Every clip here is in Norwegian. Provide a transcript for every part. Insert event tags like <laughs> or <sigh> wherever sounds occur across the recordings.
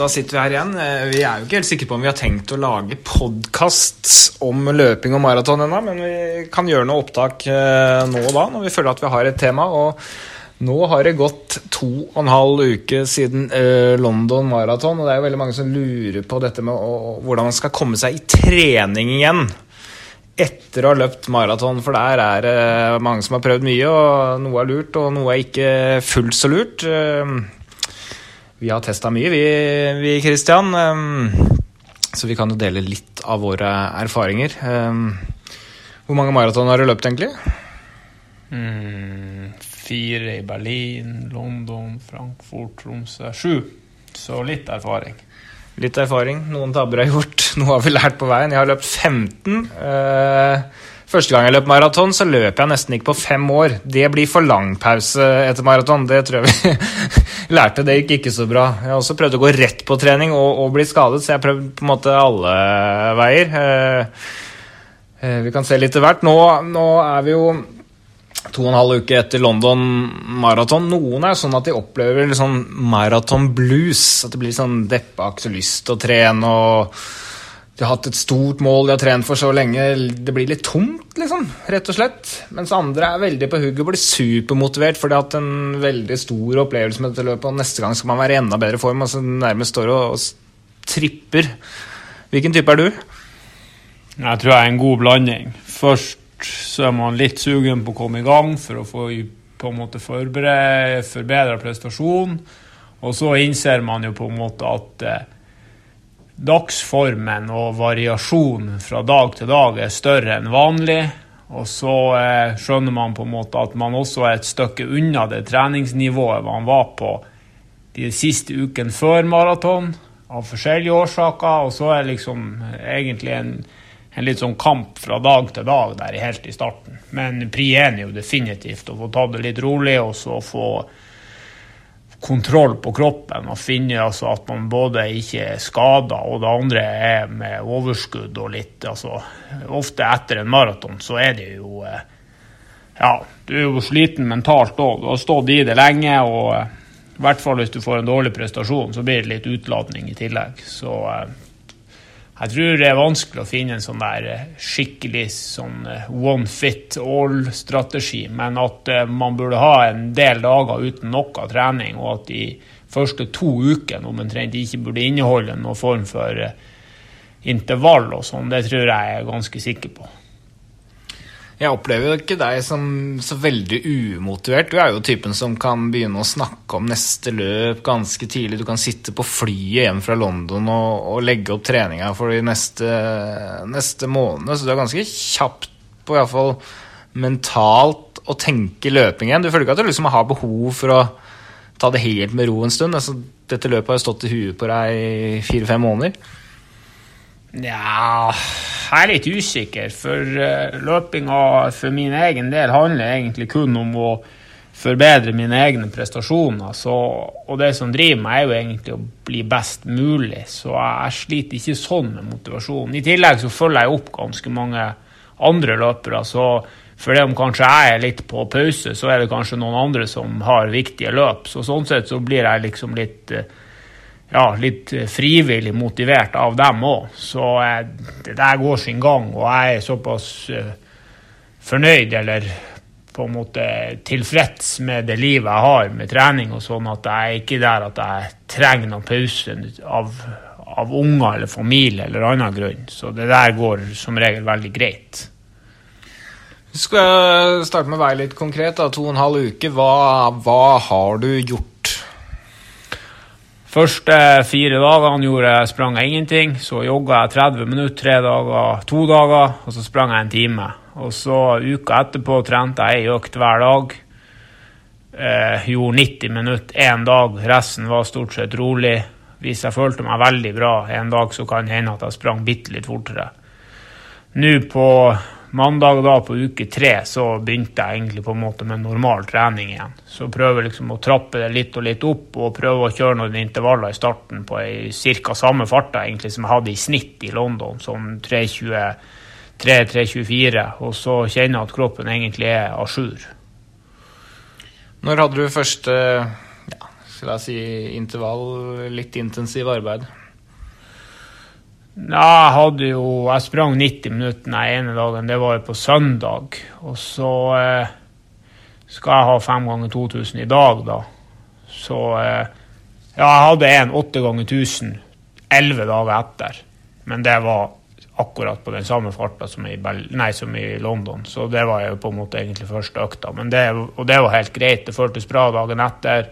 da sitter vi her igjen. Eh, vi er jo ikke helt sikre på om vi har tenkt å lage podkast om løping og maraton ennå, men vi kan gjøre noe opptak eh, nå og da, når vi føler at vi har et tema. og nå har det gått to og en halv uke siden uh, London Marathon, og det er jo veldig mange som lurer på dette med hvordan man skal komme seg i trening igjen etter å ha løpt maraton, for der er det mange som har prøvd mye, og noe er lurt, og noe er ikke fullt så lurt. Vi har testa mye, vi, vi Christian. Um, så vi kan jo dele litt av våre erfaringer. Um, hvor mange maraton har du løpt, egentlig? Mm, fire i Berlin, London, Frankfurt, Tromsø. Sju. Så litt erfaring. Litt erfaring. Noen tabber har gjort, <laughs> noe har vi lært på veien. Jeg har løpt 15. Uh, Første gang jeg løp maraton, så løp jeg nesten ikke på fem år. Det blir for lang pause etter maraton. Det tror jeg vi <laughs> lærte. Det gikk ikke så bra. Jeg har også prøvd å gå rett på trening og, og bli skadet, så jeg har prøvd på en måte alle veier. Eh, eh, vi kan se litt til hvert. Nå, nå er vi jo to og en halv uke etter London maraton. Noen er sånn at de opplever sånn maraton blues. At det blir sånn deppa, ikke så lyst til å trene. og de har hatt et stort mål de har trent for så lenge. Det blir litt tomt, liksom, rett og slett. Mens andre er veldig på hugget og blir supermotivert for de har hatt en veldig stor opplevelse med dette løpet, og neste gang skal man være i enda bedre form. altså Nærmest står og, og tripper. Hvilken type er du? Jeg tror jeg er en god blanding. Først så er man litt sugen på å komme i gang for å få på en måte forbedra prestasjon. Og så innser man jo på en måte at eh, dagsformen og variasjonen fra dag til dag er større enn vanlig. Og så eh, skjønner man på en måte at man også er et stykke unna det treningsnivået man var på de siste ukene før maraton, av forskjellige årsaker. Og så er det liksom egentlig en, en litt sånn kamp fra dag til dag der helt i starten. Men pri én er jo definitivt å få tatt det litt rolig og så få kontroll på kroppen og finne altså, at man både ikke er skada, og det andre er med overskudd og litt altså, Ofte etter en maraton så er det jo eh, Ja, du er jo sliten mentalt òg. Du har stått i det lenge, og eh, i hvert fall hvis du får en dårlig prestasjon, så blir det litt utladning i tillegg. Så eh, jeg tror det er vanskelig å finne en sånn der eh, skikkelig sånn eh, one fit all-strategi, men at eh, man burde ha en del dager uten noe trening, og at de første to ukene omtrent ikke burde inneholde noen form for intervall og sånn, det tror jeg jeg er ganske sikker på. Jeg opplever jo ikke deg som så veldig umotivert. Du er jo typen som kan begynne å snakke om neste løp ganske tidlig. Du kan sitte på flyet hjem fra London og, og legge opp treninga for de neste, neste månedene. Så du er ganske kjapt på iallfall mentalt å tenke løpingen. Du føler ikke at du liksom har behov for å ta det helt med ro en stund? Altså, dette løpet har jo stått i huet på deg i fire-fem måneder. Ja Jeg litt usikker, for uh, løpinga for min egen del handler egentlig kun om å forbedre mine egne prestasjoner. Så, og det som driver meg, er jo egentlig å bli best mulig. Så jeg, sliter ikke sånn med motivasjonen. I tillegg så følger jeg opp ganske mange andre løpere. så fordi om kanskje jeg er litt på pause, så er det kanskje noen andre som har viktige løp. Så sånn sett så blir jeg liksom litt uh, ja, litt frivillig motivert av dem òg. Så eh, det der går sin gang, og jeg er såpass eh, fornøyd eller på en måte tilfreds med det livet jeg har med trening og sånn, at jeg er ikke der at jeg trenger noen pause av, av unger eller familie eller annen grunn. Så det der går som regel veldig greit. Skal jeg starte med å være litt konkret? da, To og en halv uke. Hva, hva har du gjort Første fire dagene gjorde sprang jeg ingenting. Så jogga jeg 30 minutter tre dager, to dager, og så sprang jeg en time. Og så uka etterpå trente jeg ei økt hver dag. Eh, gjorde 90 minutter én dag, resten var stort sett rolig. Hvis jeg følte meg veldig bra en dag, så kan det hende at jeg sprang bitte litt fortere. Nå på mandag da på uke tre så begynte jeg egentlig på en måte med normal trening igjen. Så prøver liksom å trappe det litt og litt opp og prøve å kjøre noen intervaller i starten på ca. samme fart egentlig som jeg hadde i snitt i London, som 3.23-3.24, og så kjenner jeg at kroppen egentlig er à jour. Når hadde du første ja, skal jeg si intervall, litt intensiv arbeid? Jeg hadde jo Jeg sprang 90 minutter den ene dagen, det var jo på søndag. Og så eh, skal jeg ha 5 ganger 2000 i dag, da. Så eh, Ja, jeg hadde en 8 ganger 1000 elleve dager etter. Men det var akkurat på den samme farta som som i London. Så det var jo på en måte egentlig første økta. Det, og det var helt greit. Det føltes bra dagen etter.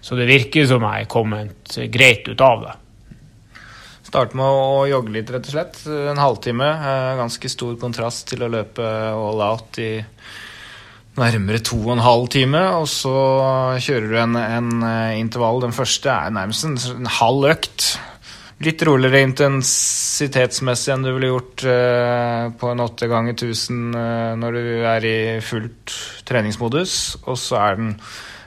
Så det virker som jeg kommet greit ut av det. Starte med å jogge litt, rett og slett. En halvtime. Eh, ganske stor kontrast til å løpe all out i nærmere to og en halv time. Og så kjører du en, en eh, intervall. Den første er nærmest en, en halv økt. Litt roligere intensitetsmessig enn du ville gjort uh, på en åtte ganger 1000 uh, når du er i fullt treningsmodus. Og så er den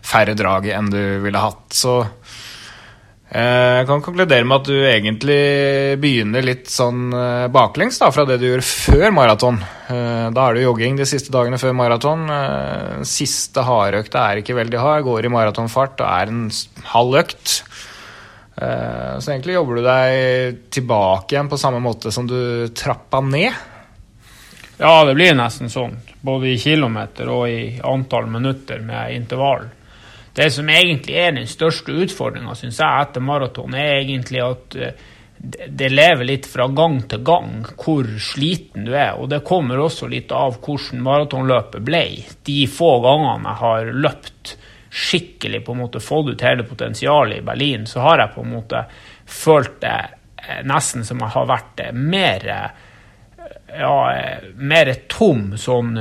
færre drag enn du ville hatt. Så jeg kan konkludere med at du egentlig begynner litt sånn baklengs da, fra det du gjorde før maraton. Da er det jogging de siste dagene før maraton. Siste hardøkta er ikke veldig hard, går i maratonfart og er en halv økt. Eh, så egentlig jobber du deg tilbake igjen på samme måte som du trappa ned? Ja, det blir nesten sånn. Både i kilometer og i antall minutter med intervall. Det som egentlig er den største utfordringa, syns jeg, etter maraton, er egentlig at eh, det lever litt fra gang til gang hvor sliten du er. Og det kommer også litt av hvordan maratonløpet ble. De få gangene jeg har løpt skikkelig på en måte fått ut hele potensialet i Berlin, så har jeg på en måte følt det eh, nesten som jeg har vært eh, mer ja, mer tom sånn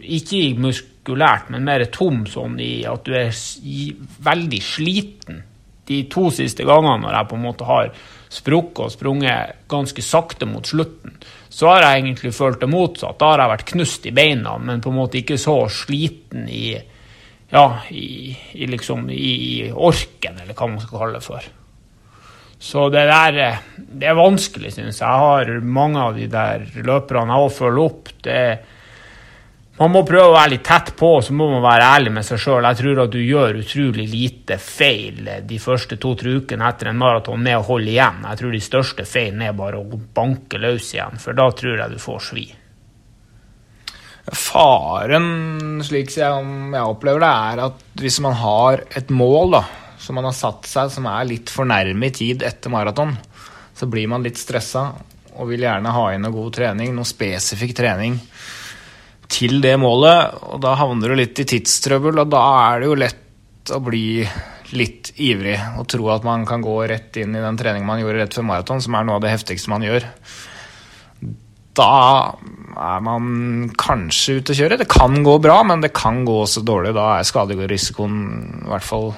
Ikke muskulært, men mer tom sånn i at du er veldig sliten. De to siste gangene når jeg på en måte har sprukket og sprunget ganske sakte mot slutten, så har jeg egentlig følt det motsatt. Da har jeg vært knust i beina, men på en måte ikke så sliten i, ja, i, i, liksom, i orken, eller hva man skal kalle det for. Så det der det er vanskelig, synes jeg. Jeg har mange av de der løperne jeg òg følger opp. Det, man må prøve å være litt tett på, så må man være ærlig med seg sjøl. Jeg tror at du gjør utrolig lite feil de første to-tre ukene etter en maraton med å holde igjen. Jeg tror de største feilene er bare å banke løs igjen, for da tror jeg du får svi. Faren, slik jeg, opplever det, er at hvis man har et mål da, som man har satt seg som er litt for nærme i tid etter maraton, så blir man litt stressa og vil gjerne ha inn noe god trening, noe spesifikk trening til det målet. Og da havner du litt i tidstrøbbel, og da er det jo lett å bli litt ivrig og tro at man kan gå rett inn i den treningen man gjorde rett før maraton, som er noe av det heftigste man gjør da er man kanskje ute å kjøre. Det kan gå bra, men det kan gå også dårlig. Da er skaderisikoen i hvert fall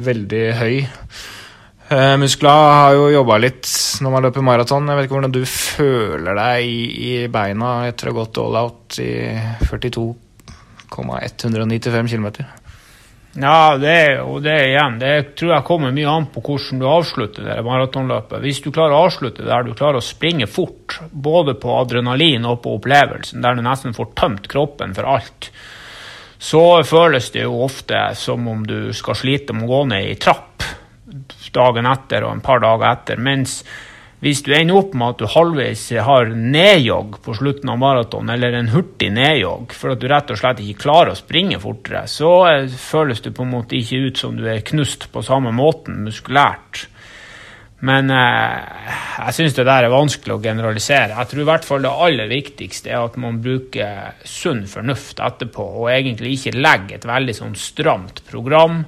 veldig høy. Uh, muskla har jo jobba litt når man løper maraton. Jeg vet ikke hvordan du føler deg i, i beina etter å ha gått all out i 42,195 km. Ja, det, og det igjen, det tror jeg kommer mye an på hvordan du avslutter det maratonløpet. Hvis du klarer å avslutte der du klarer å springe fort, både på adrenalin og på opplevelsen, der du nesten får tømt kroppen for alt, så føles det jo ofte som om du skal slite med å gå ned i trapp dagen etter og en par dager etter. mens hvis du ender opp med at du halvveis har nedjogg på slutten av maraton, eller en hurtig nedjogg, for at du rett og slett ikke klarer å springe fortere, så føles du på en måte ikke ut som du er knust på samme måten muskulært. Men eh, jeg syns det der er vanskelig å generalisere. Jeg tror i hvert fall det aller viktigste er at man bruker sunn fornuft etterpå, og egentlig ikke legger et veldig sånn stramt program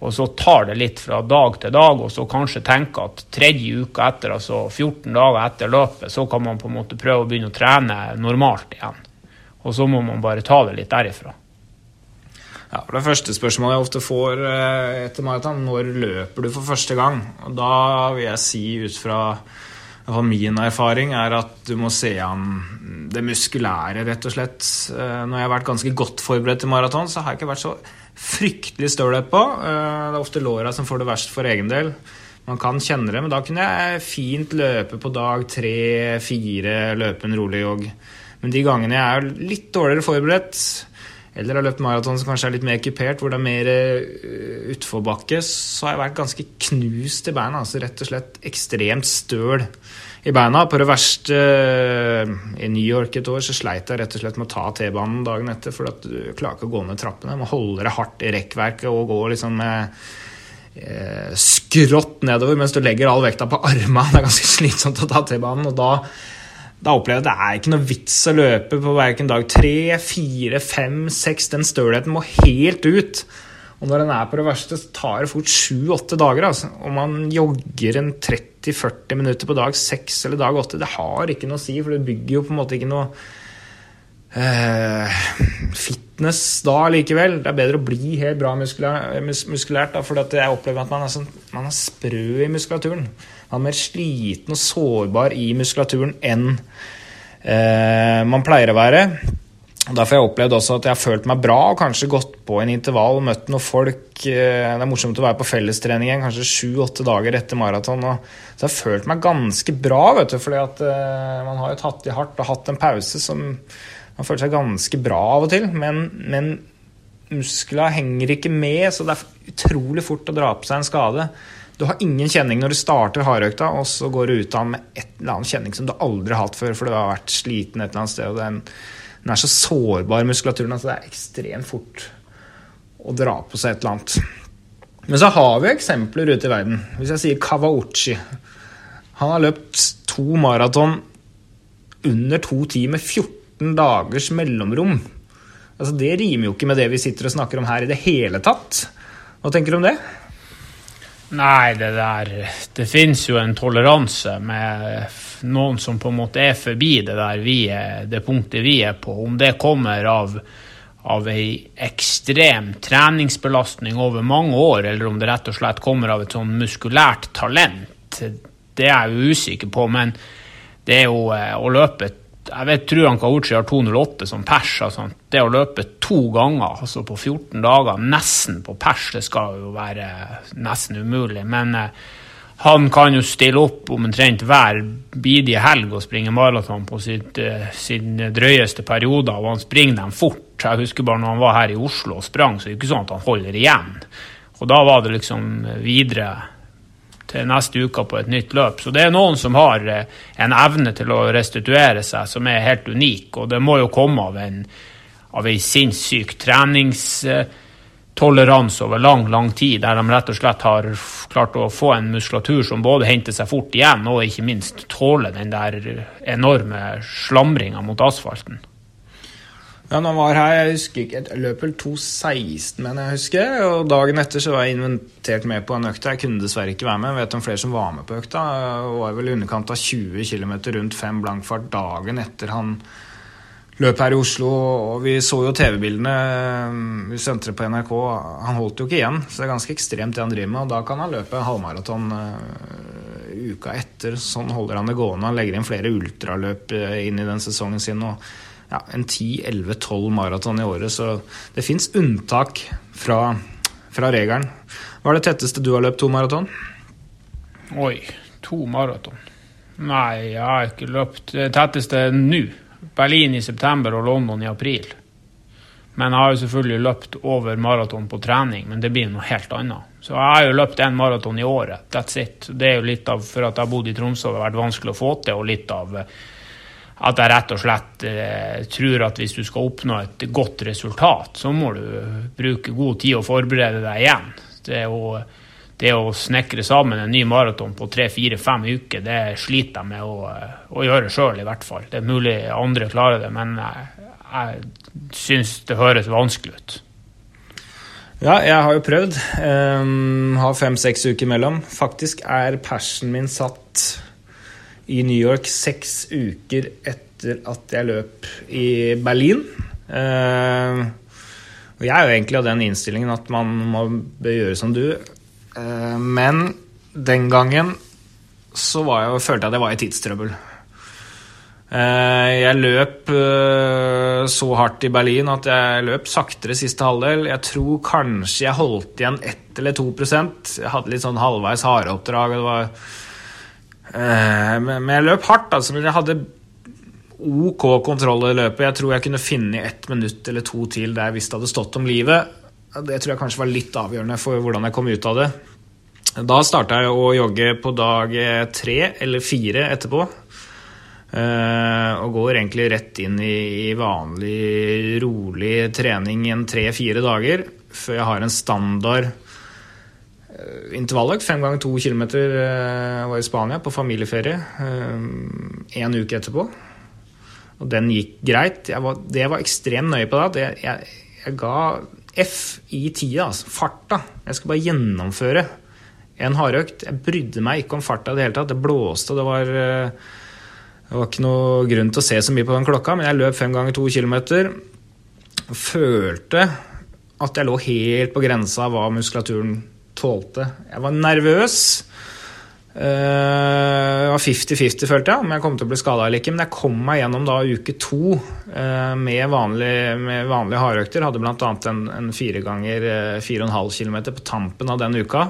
og så tar det litt fra dag til dag, og så kanskje tenke at tredje uka etter, altså 14 dager etter løpet, så kan man på en måte prøve å begynne å trene normalt igjen. Og så må man bare ta det litt derifra. Ja, Det første spørsmålet jeg ofte får eh, etter maraton, når løper du for første gang? Og Da vil jeg si ut fra min erfaring er at du må se an det muskulære, rett og slett. Eh, når jeg har vært ganske godt forberedt til maraton, så har jeg ikke vært så fryktelig stølhet på. Eh, det er ofte låra som får det verst for egen del. Man kan kjenne det, men da kunne jeg fint løpe på dag tre-fire, løpe en rolig jogg. Men de gangene jeg er litt dårligere forberedt, eller har løpt maraton som kanskje er litt mer kupert, hvor det er mer uh, utforbakke, så har jeg vært ganske knust i beina. Altså rett og slett ekstremt støl i beina. På det verste uh, i New York et år så sleit jeg rett og slett med å ta T-banen dagen etter, for at du klarer ikke å gå ned trappene. Du må holde deg hardt i rekkverket og gå liksom med uh, skrått nedover mens du legger all vekta på armene. Det er ganske <laughs> slitsomt å ta T-banen. og da da opplever jeg at det er ikke noe vits å løpe på verken dag tre, fire, fem, seks. Den stølheten må helt ut. Og når den er på det verste, så tar det fort sju-åtte dager. Altså. Om man jogger en 30-40 minutter på dag seks eller dag åtte, det har ikke noe å si, for det bygger jo på en måte ikke noe eh, fitness da likevel. Det er bedre å bli helt bra muskulært, muskulært da, for jeg opplever at man er, sånn, man er sprø i muskulaturen. Han er mer sliten og sårbar i muskulaturen enn eh, man pleier å være. Derfor har jeg opplevd også at jeg har følt meg bra og kanskje gått på en intervall, møtt noen folk. Eh, det er morsomt å være på fellestrening igjen, kanskje sju-åtte dager etter maraton. Så jeg har følt meg ganske bra, vet du, fordi at uh, man har jo tatt i hardt og hatt en pause som Man føler seg ganske bra av og til, men, men muskler henger ikke med, så det er utrolig fort å dra på seg en skade. Du har ingen kjenning når du starter hardøkta, og så går du ut av med et eller annet kjenning som du aldri har hatt før, for du har vært sliten et eller annet sted. og den, den er så sårbar, muskulaturen, at det er ekstremt fort å dra på seg et eller annet. Men så har vi eksempler ute i verden. Hvis jeg sier Kawauchi Han har løpt to maraton under to timer, 14 dagers mellomrom. Altså, det rimer jo ikke med det vi sitter og snakker om her i det hele tatt. Hva tenker du om det? Nei, det der Det fins jo en toleranse med noen som på en måte er forbi det der vi er, det punktet vi er på. Om det kommer av, av ei ekstrem treningsbelastning over mange år, eller om det rett og slett kommer av et sånn muskulært talent, det er jeg jo usikker på. Men det er jo eh, å løpe et jeg vet, tror han Kauchi har 2,08 som pers. Altså. Det å løpe to ganger altså på 14 dager, nesten på pers, det skal jo være nesten umulig. Men eh, han kan jo stille opp omtrent hver bidige helg og springe maraton på sitt, eh, sin drøyeste periode, og han springer dem fort. Jeg husker bare når han var her i Oslo og sprang, så det er ikke sånn at han holder igjen. Og da var det liksom videre til neste uke på et nytt løp. Så det er noen som har eh, en evne til å restituere seg som er helt unik, og det må jo komme av en, av en sinnssyk treningstoleranse over lang, lang tid, der de rett og slett har klart å få en muskulatur som både henter seg fort igjen, og ikke minst tåler den der enorme slamringa mot asfalten. Når han var her, jeg husker ikke, jeg løp vel 2,16, men jeg husker. Og dagen etter så var jeg inventert med på en økt. Jeg kunne dessverre ikke være med. Jeg vet om flere som var med på økta. Det var vel i underkant av 20 km rundt fem blankfart dagen etter han løp her i Oslo. Og vi så jo TV-bildene. Vi sendte det på NRK. Han holdt jo ikke igjen, så det er ganske ekstremt det han driver med. Og da kan han løpe halvmaraton uh, uka etter. Sånn holder han det gående. Han legger inn flere ultraløp eh, inn i den sesongen sin. og ja, en 10-11-12 maraton i året, så det fins unntak fra, fra, regelen. Hva er det tetteste du har løpt to maraton? Oi, to maraton. Nei, jeg har ikke løpt det tetteste nå. Berlin i september og London i april. Men jeg har jo selvfølgelig løpt over maraton på trening, men det blir noe helt annet. Så jeg har jo løpt én maraton i året. That's it. Det er jo litt av for at jeg har bodd i Tromsø og det har vært vanskelig å få til, og litt av at jeg rett og slett eh, tror at hvis du skal oppnå et godt resultat, så må du bruke god tid og forberede deg igjen. Det å, det å snekre sammen en ny maraton på tre-fire-fem uker, det sliter jeg med å, å gjøre sjøl, i hvert fall. Det er mulig andre klarer det, men jeg, jeg syns det høres vanskelig ut. Ja, jeg har jo prøvd. Um, har fem-seks uker mellom. Faktisk er persen min satt i New York seks uker etter at jeg løp i Berlin. Uh, og jeg er jo egentlig av den innstillingen at man må gjøre som du. Uh, men den gangen så jeg, følte jeg at jeg var i tidstrøbbel. Uh, jeg løp så hardt i Berlin at jeg løp saktere siste halvdel. Jeg tror kanskje jeg holdt igjen 1 eller 2% Jeg hadde litt sånn halvveis hareoppdrag. og det var Eh, men jeg løp hardt, altså. Men jeg hadde ok kontroll i løpet. Jeg tror jeg kunne finne ett minutt eller to til der hvis det hadde stått om livet. Det tror jeg kanskje var litt avgjørende for hvordan jeg kom ut av det. Da starta jeg å jogge på dag tre eller fire etterpå. Og går egentlig rett inn i vanlig, rolig trening en tre-fire dager før jeg har en standard intervalløkt. Fem ganger to kilometer var i Spania på familieferie en uke etterpå. Og den gikk greit. Jeg var, det var ekstremt nøye på det, jeg, jeg ga F i tida, altså farta. Jeg skal bare gjennomføre en hardøkt. Jeg brydde meg ikke om farta i det hele tatt. Det blåste, det var Det var ikke noe grunn til å se så mye på den klokka, men jeg løp fem ganger to kilometer. Og følte at jeg lå helt på grensa av hva muskulaturen tålte. Jeg var nervøs. Det var 50-50, følte jeg, om jeg kom til å bli skada eller ikke. Men jeg kom meg gjennom da uke to med vanlige, med vanlige hardøkter. Hadde bl.a. en, en fire ganger 4,5 km på tampen av den uka.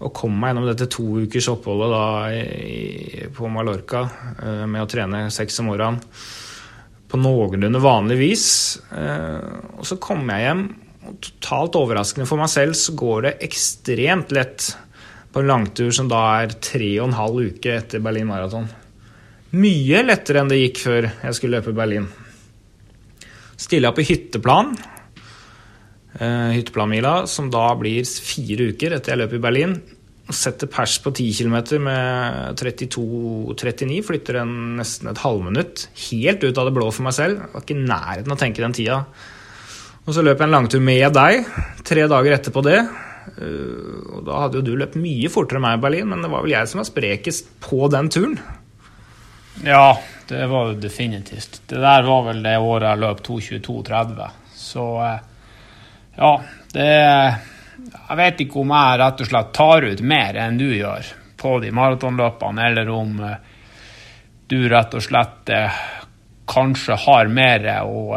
Og kom meg gjennom dette to ukers oppholdet da i, på Mallorca med å trene seks om morgenen på noenlunde vanlig vis. Og så kom jeg hjem, totalt overraskende for meg selv så går det ekstremt lett på en langtur som da er tre og en halv uke etter Berlin Marathon. Mye lettere enn det gikk før jeg skulle løpe Berlin. Stiller jeg på hytteplan, uh, hytteplanmila, som da blir fire uker etter jeg løper i Berlin. Setter pers på 10 km med 32-39, flytter den nesten et halvminutt. Helt ut av det blå for meg selv. Jeg var ikke i nærheten av å tenke den tida. Og så løp jeg en langtur med deg tre dager etterpå det. Og da hadde jo du løpt mye fortere enn meg i Berlin, men det var vel jeg som var sprekest på den turen. Ja, det var jo definitivt. Det der var vel det året jeg løp 2.22,30. Så ja, det Jeg vet ikke om jeg rett og slett tar ut mer enn du gjør på de maratonløpene, eller om du rett og slett kanskje har mer å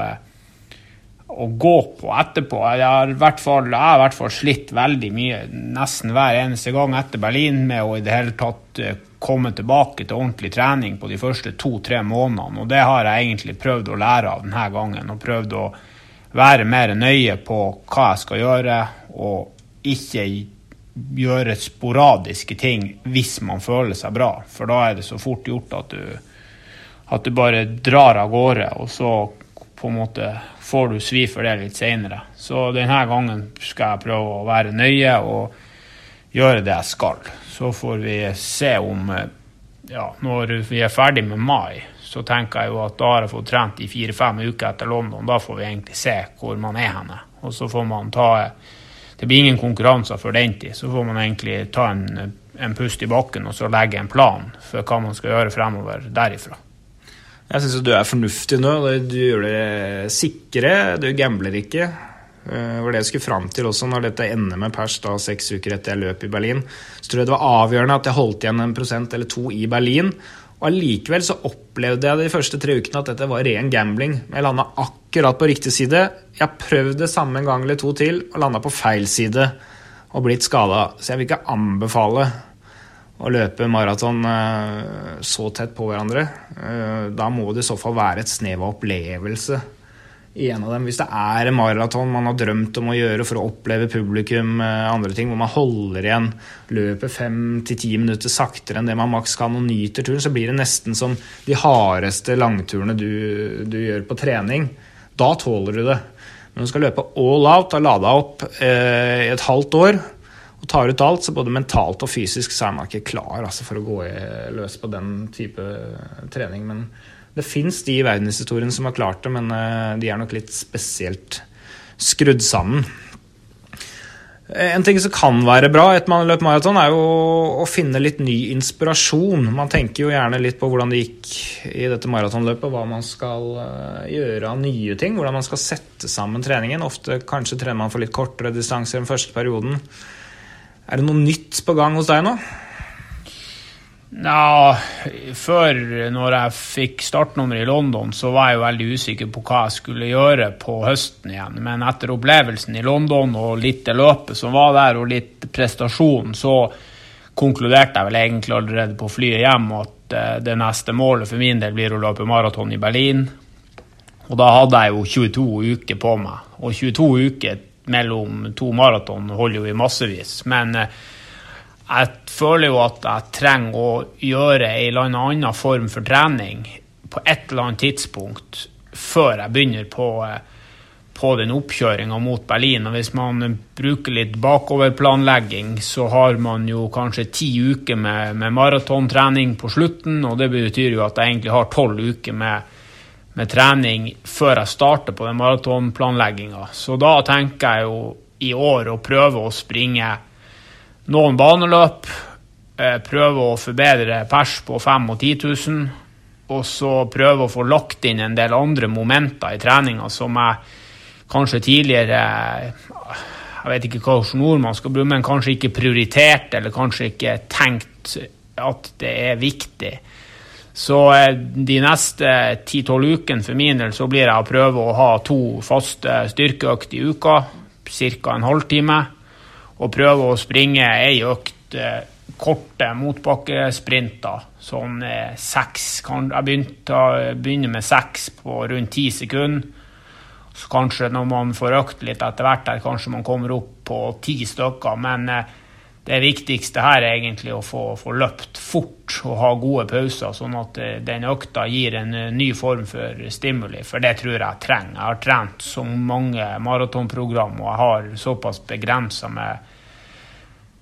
å gå på etterpå. Jeg har, fall, jeg har i hvert fall slitt veldig mye nesten hver eneste gang etter Berlin med å i det hele tatt komme tilbake til ordentlig trening på de første to-tre månedene. Og det har jeg egentlig prøvd å lære av denne gangen. Og prøvd å være mer nøye på hva jeg skal gjøre, og ikke gjøre sporadiske ting hvis man føler seg bra. For da er det så fort gjort at du, at du bare drar av gårde, og så på en måte får du svi for det litt seinere. Så denne gangen skal jeg prøve å være nøye og gjøre det jeg skal. Så får vi se om ja, Når vi er ferdig med mai, så tenker jeg jo at da har jeg fått trent i fire-fem uker etter London. Da får vi egentlig se hvor man er henne. Og så får man ta Det blir ingen konkurranser før den tid. Så får man egentlig ta en, en pust i bakken og så legge en plan for hva man skal gjøre fremover derifra. Jeg syns du er fornuftig nå. Du gjør det sikre. Du gambler ikke. Det var det jeg skulle fram til også når dette ender med pers da seks uker etter jeg løp i Berlin. Så tror jeg det var avgjørende at jeg holdt igjen en prosent eller to i Berlin. Og allikevel så opplevde jeg de første tre ukene at dette var ren gambling. Jeg landa akkurat på riktig side. Jeg har prøvd det samme en gang eller to til og landa på feil side og blitt skada. Så jeg vil ikke anbefale å løpe maraton så tett på hverandre. Da må det i så fall være et snev av opplevelse i en av dem. Hvis det er en maraton man har drømt om å gjøre for å oppleve publikum, andre ting, hvor man holder igjen løper fem til ti minutter saktere enn det man maks kan og nyter turen, så blir det nesten som de hardeste langturene du, du gjør på trening. Da tåler du det. Men du skal løpe all out og lada opp eh, i et halvt år, og tar ut alt, så både mentalt og fysisk så er man ikke klar altså, for å gå løs på den type trening. Men det fins de i verdenshistorien som har klart det, men de er nok litt spesielt skrudd sammen. En ting som kan være bra etter man har løpt maraton, er jo å finne litt ny inspirasjon. Man tenker jo gjerne litt på hvordan det gikk i dette maratonløpet, hva man skal gjøre av nye ting, hvordan man skal sette sammen treningen. Ofte kanskje trener man for litt kortere distanser enn første perioden. Er det noe nytt på gang hos deg nå? Nja, før når jeg fikk startnummer i London, så var jeg jo veldig usikker på hva jeg skulle gjøre på høsten igjen. Men etter opplevelsen i London og litt det løpet som var der, og litt prestasjon, så konkluderte jeg vel egentlig allerede på flyet hjem at uh, det neste målet for min del blir å løpe maraton i Berlin. Og da hadde jeg jo 22 uker på meg. Og 22 uker mellom to maraton holder jo i massevis. Men uh, jeg føler jo at jeg trenger å gjøre en eller annen form for trening på et eller annet tidspunkt før jeg begynner på, på den oppkjøringa mot Berlin. Og hvis man bruker litt bakoverplanlegging, så har man jo kanskje ti uker med, med maratontrening på slutten, og det betyr jo at jeg egentlig har tolv uker med, med, trening før jeg starter på den maratonplanlegginga. Så da tenker jeg jo i år å prøve å springe noen baneløp. Eh, prøve å forbedre pers på 5 og 10 000. Og så prøve å få lagt inn en del andre momenter i treninga som jeg kanskje tidligere Jeg vet ikke hvilke ord man skal bruke, men kanskje ikke prioritert, eller kanskje ikke tenkt at det er viktig. Så eh, de neste 10-12 ukene for min del så blir jeg å prøve å ha to faste styrkeøkter i uka, ca. en halvtime og prøve å springe ei økt eh, korte motbakkesprinter. Sånn eh, seks Jeg begynner med seks på rundt ti sekunder. Så kanskje når man får økt litt etter hvert, der kanskje man kommer opp på ti stykker. Men eh, det viktigste her er egentlig å få, få, løpt fort og ha gode pauser, sånn at eh, den økta gir en eh, ny form for stimuli. For det tror jeg jeg trenger. Jeg har trent så mange maratonprogram, og jeg har såpass begrensa med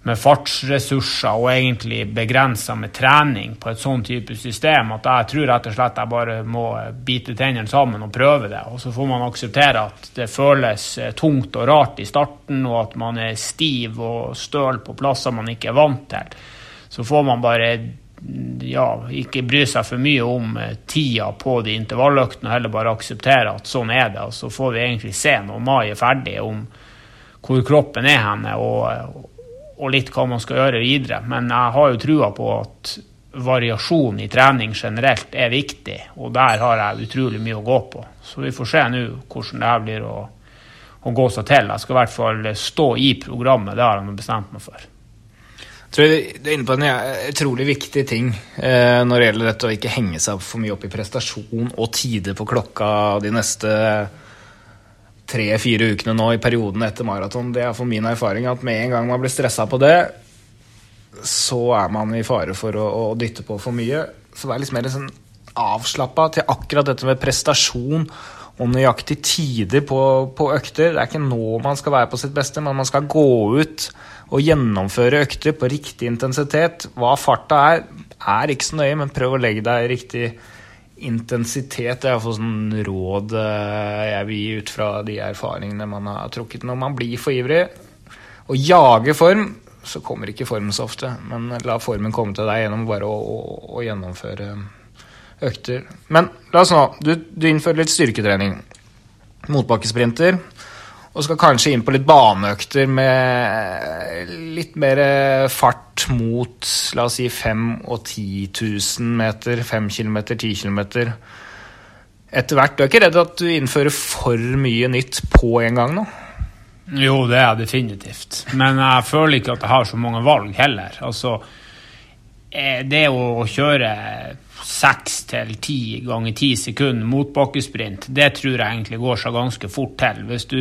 med fartsressurser og egentlig begrensa med trening på et sånn type system at jeg tror rett og slett jeg bare må bite tennene sammen og prøve det. Og så får man akseptere at det føles eh, tungt og rart i starten, og at man er stiv og støl på plasser man ikke er vant til. Så får man bare ja, ikke bry seg for mye om eh, tida på de intervalløktene, heller bare akseptere at sånn er det. Og så får vi egentlig se når mai er ferdig, om hvor kroppen er henne. og og litt hva man skal gjøre videre. Men jeg har jo trua på at variasjon i trening generelt er viktig, og der har jeg utrolig mye å gå på. Så vi får se nå hvordan det her blir å, å, gå seg til. Jeg skal i hvert fall stå i programmet, det har jeg bestemt meg for. Jeg tror du er inne på en utrolig viktig ting eh, når det gjelder dette å ikke henge seg for mye opp i prestasjon og tider på klokka de neste tre-fire ukene nå i perioden etter maraton. Det er for min erfaring at med en gang man blir stressa på det, så er man i fare for å, å dytte på for mye. Så vær litt mer sånn avslappa til akkurat dette med prestasjon og nøyaktig tider på, på, økter. Det er ikke nå man skal være på sitt beste, men man skal gå ut og gjennomføre økter på riktig intensitet. Hva farta er, er ikke så nøye, men prøv å legge deg riktig intensitet det er iallfall sånn råd eh, jeg vil gi ut fra de erfaringene man har trukket. Når man blir for ivrig og jager form, så kommer ikke formen så ofte. Men la formen komme til deg gjennom bare å, å, å gjennomføre økter. Men la oss nå Du, du innfører litt styrketrening. Motbakkesprinter. Og skal kanskje inn på litt baneøkter med litt mer fart mot la oss si 5 og 10 000 meter, 5 km, 10 km. Etter hvert. Du er ikke redd at du innfører for mye nytt på en gang nå? Jo, det er jeg definitivt. Men jeg føler ikke at jeg har så mange valg heller. Altså, det å kjøre seks til ti ganger ti sekunder motbakkesprint, det tror jeg egentlig går seg ganske fort til. Hvis du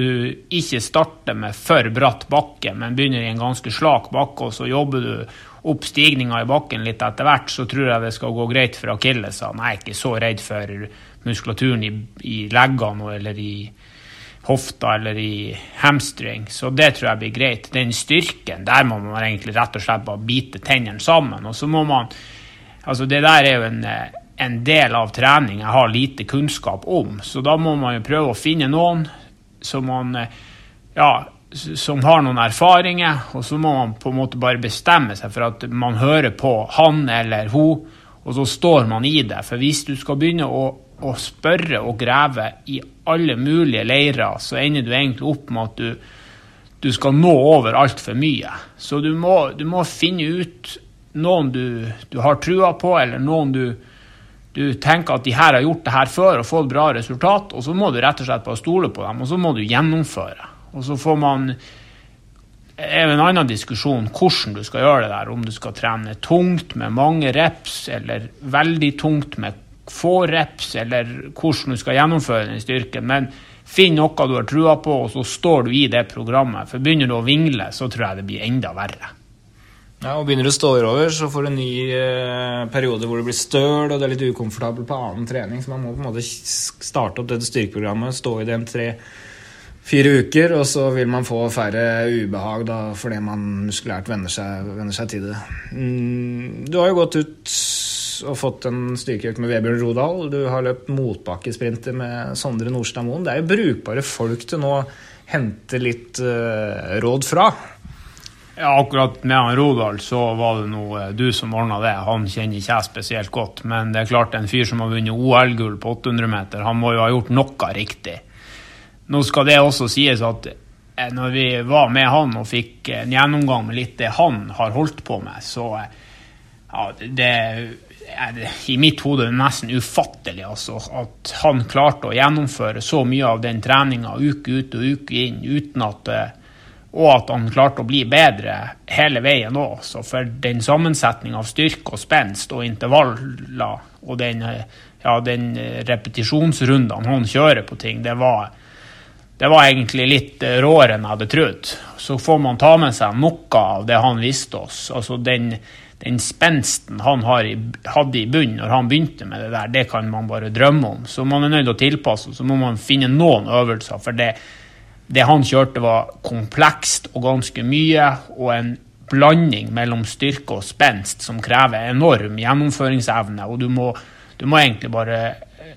ikke starter med for bratt bakke, men begynner i en ganske slak bakke, og så jobber du opp stigninga i bakken litt etter hvert, så tror jeg det skal gå greit for akillesene. Jeg er ikke så redd for muskulaturen i, i leggene eller i hofta eller i hamstring, så det tror jeg blir greit. Den styrken, der må man egentlig rett og slett bare bite tennene sammen. Og så må man Altså, det der er jo en, en del av trening jeg har lite kunnskap om. Så da må man jo prøve å finne noen som man ja, som har noen erfaringer, og så må man på en måte bare bestemme seg for at man hører på han eller hun, og så står man i det. For hvis du skal begynne å, å spørre og grave i alle mulige leirer, så ender du egentlig opp med at du, du skal nå over altfor mye. Så du må, du må finne ut noen du, du har trua på, eller noen du, du, tenker at de her har gjort det her før og fått bra resultat, og så må du rett og slett bare stole på dem, og så må du gjennomføre. Og så får man er en annen diskusjon hvordan du skal gjøre det der. Om du skal trene tungt med mange reps, eller veldig tungt med få reps, eller hvordan du skal gjennomføre den styrken. Men finn noe du har trua på, og så står du i det programmet. For begynner du å vingle, så tror jeg det blir enda verre. Ja, og Begynner du å stå over, så får du en ny eh, periode hvor du blir støl og det er litt ukomfortabel på annen trening. Så man må på en måte starte opp dette styrkeprogrammet, stå i det en tre-fire uker, og så vil man få færre ubehag da, fordi man muskulært venner seg, venner seg til det. Mm, du har jo gått ut og fått en styrkeøkt med Vebjørn Rodal. Du har løpt motbakkesprinter med Sondre Nordstad Moen. Det er jo brukbare folk til nå hente litt uh, råd fra. Ja, akkurat med han Rodal så var det noe eh, du som ordna det. Han kjenner ikke jeg spesielt godt. Men det er klart en fyr som har vunnet OL-gull på 800 meter, han må jo ha gjort noe riktig. Nå skal det også sies at eh, når vi var med han og fikk en gjennomgang med litt det han har holdt på med, så ja, det i mitt hode nesten ufattelig altså, at han klarte å gjennomføre så mye av den treninga uke ut og uke inn uten at og at han klarte å bli bedre hele veien òg. For den sammensetning av styrke og spenst og intervaller og den, ja, den repetisjonsrundene han kjører på ting, det var, det var egentlig litt råere enn jeg hadde trodd. Så får man ta med seg noe av det han viste oss. altså den, den spensten han i, hadde i bunnen når han begynte med det der, det kan man bare drømme om. Så man er nødt å tilpasse, så må man finne noen øvelser. for det det han kjørte, var komplekst og ganske mye, og en blanding mellom styrke og spenst som krever enorm gjennomføringsevne. Og du må, du må egentlig bare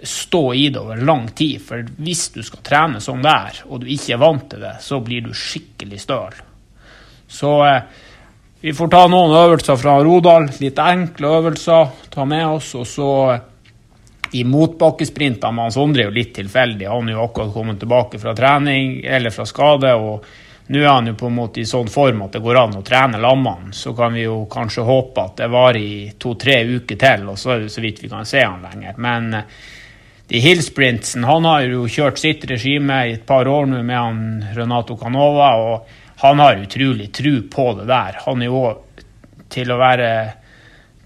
stå i det over lang tid, for hvis du skal trene sånn der, og du ikke er vant til det, så blir du skikkelig støl. Så eh, vi får ta noen øvelser fra Rodal, litt enkle øvelser, ta med oss, og så i motbakkesprintene med Sondre er jo litt tilfeldig. Han er jo akkurat kommet tilbake fra trening eller fra skade. og Nå er han jo på en måte i sånn form at det går an å trene lammene. Så kan vi jo kanskje håpe at det varer i to-tre uker til, og så er det så vidt vi kan se han lenger. Men eh, de hillsprintsen Han har jo kjørt sitt regime i et par år nå med han Renato Canova, og han har utrolig tru på det der. Han er jo til å være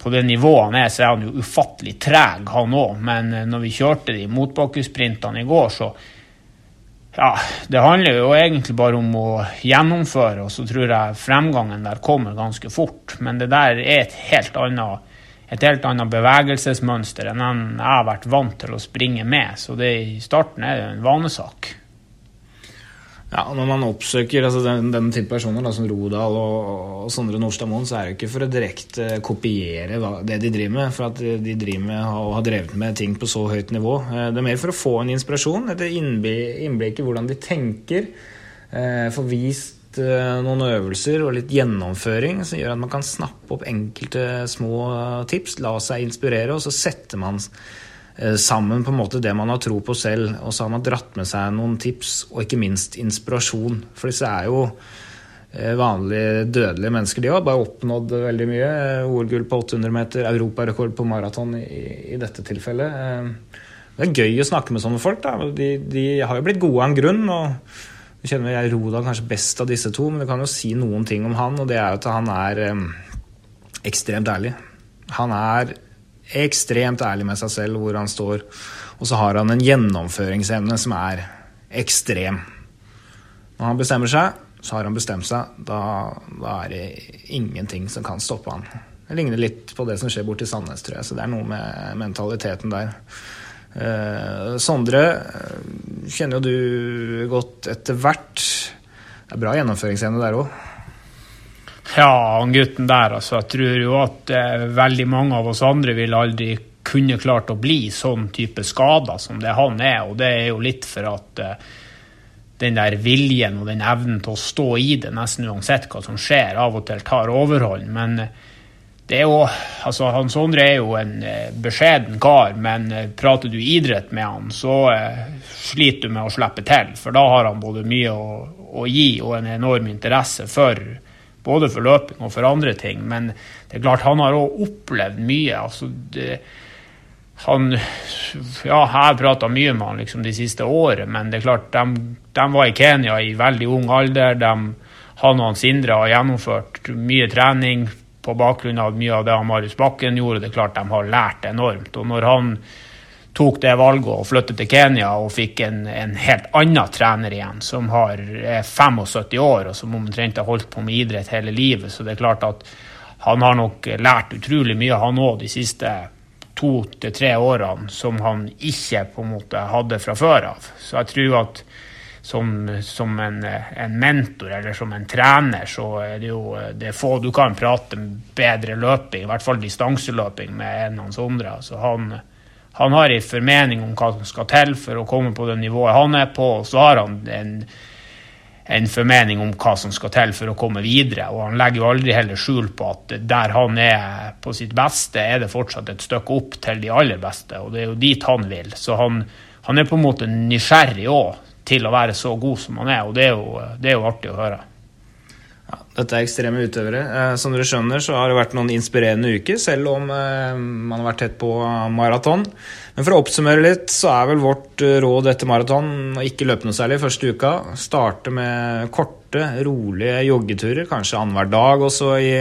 på det nivået han er, så er han jo ufattelig treg, han òg. Men eh, når vi kjørte de motbakkesprintene i går, så Ja, det handler jo egentlig bare om å gjennomføre, og så tror jeg fremgangen der kommer ganske fort. Men det der er et helt annet et helt annet bevegelsesmønster enn jeg har vært vant til å springe med. Så det i starten er det en vanesak. Ja, Når man oppsøker altså den, den type personer da, som Rodal og, og Sondre Nordstad Moen, så er det ikke for å direkte kopiere da, det de driver med. For at de driver med og har drevet med ting på så høyt nivå. Eh, det er mer for å få en inspirasjon, et innblikk i hvordan de tenker. Eh, få vist eh, noen øvelser og litt gjennomføring som gjør at man kan snappe opp enkelte små tips, la seg inspirere, og så setter man sammen på en måte det man har tro på selv. Og så har man dratt med seg noen tips, og ikke minst inspirasjon. For disse er jo eh, vanlige dødelige mennesker. De har bare oppnådd veldig mye. OL-gull på 800 meter, europarekord på maraton i, i, dette tilfellet. Eh, det er gøy å snakke med sånne folk. Da. De, de har jo blitt gode av en grunn. og du kjenner jeg Rodal kanskje best av disse to, men du kan jo si noen ting om han, og det er jo at han er eh, ekstremt ærlig. Han er ekstremt ærlig med seg selv hvor han står. Og så har han en gjennomføringsevne som er ekstrem. Når han bestemmer seg, så har han bestemt seg. Da, da er det ingenting som kan stoppe han. Det ligner litt på det som skjer borti Sandnes, tror jeg. Så det er noe med mentaliteten der. Eh, Sondre eh, kjenner jo du godt etter hvert. Det er bra gjennomføringsevne der òg. Ja, han gutten der, altså. Jeg tror jo at eh, veldig mange av oss andre vil aldri kunne klart å bli sånn type skader som det han er. Og det er jo litt for at eh, den der viljen og den evnen til å stå i det nesten uansett hva som skjer, av og til tar overhånd. Men eh, det er jo Altså, han Sondre er jo en eh, beskjeden kar, men eh, prater du idrett med han, så eh, sliter du med å slippe til. For da har han både mye å, å gi og en enorm interesse for både for løping og for andre ting. Men det er klart, han har òg opplevd mye. altså det, han Ja, jeg har prata mye med han liksom de siste årene, men det er klart, de, de, var i Kenya i veldig ung alder. De han og Sindre har gjennomført mye trening på bakgrunn av mye av det han Marius Bakken gjorde. Det er klart de har lært enormt. Og når han tok det valget og flyttet til Kenya og fikk en, en helt annen trener igjen, som har, er 75 år og som omtrent har holdt på med idrett hele livet, så det er klart at han har nok lært utrolig mye, han òg, de siste to til tre årene som han ikke på en måte hadde fra før av. Så jeg tror at som, som en, en, mentor eller som en trener, så er det jo det er få du kan prate bedre løping, i hvert fall distanseløping, med enn Hans Sondre. Altså han, han har en formening om hva som skal til for å komme på det nivået han er på, og så har han en, en formening om hva som skal til for å komme videre. Og han legger jo aldri heller skjul på at der han er på sitt beste, er det fortsatt et stykke opp til de aller beste, og det er jo dit han vil. Så han, han er på en måte nysgjerrig òg til å være så god som han er, og det er jo, det er jo artig å høre. Dette er ekstreme utøvere. Eh, som dere skjønner, så har det vært noen inspirerende uker, selv om eh, man har vært tett på maraton. Men for å oppsummere litt, så er vel vårt eh, råd etter maraton å ikke løpe noe særlig første uka. Starte med korte, rolige joggeturer, kanskje annenhver dag også i,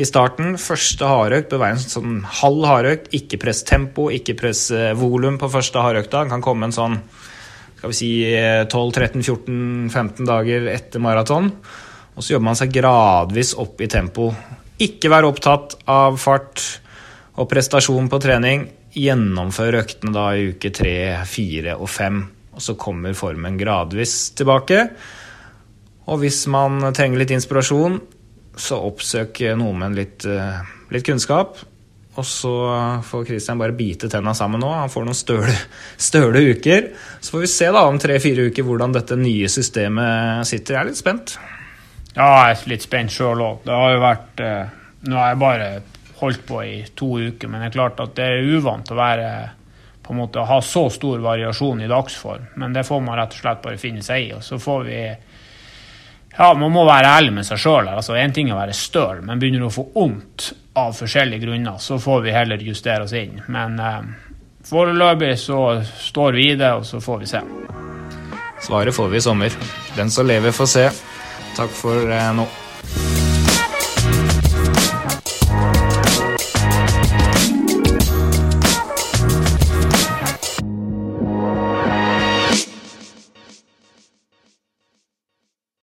i starten. Første hardøkt bør være en sånn halv hardøkt. Ikke press tempo, ikke press volum på første hardøkta. Den kan komme en sånn skal vi si 12-13-14-15 dager etter maraton. Og så jobber man seg gradvis opp i tempo. Ikke være opptatt av fart og prestasjon på trening. Gjennomfør øktene da i uke 3, 4 og 5. Og så kommer formen gradvis tilbake. Og hvis man trenger litt inspirasjon, så oppsøk noe med litt, eh, litt kunnskap. Og så får Christian bare bite tenna sammen nå. Han får noen støle, støle uker. Så får vi se da om tre-fire uker hvordan dette nye systemet sitter. Jeg er litt spent. Ja, jeg er litt spent sjøl òg. Det har jo vært eh, Nå har jeg bare holdt på i to uker, men det er klart at det er uvant å være på en måte ha så stor variasjon i dagsform. Men det får man rett og slett bare finne seg i. Og så får vi ja, man må være ærlig med seg sjøl. Altså, Én ting er å være støl, men begynner du å få vondt av forskjellige grunner, så får vi heller justere oss inn. Men eh, foreløpig så står vi i det, og så får vi se. Svaret får vi i sommer. Den som lever, får se. Takk for eh, nå.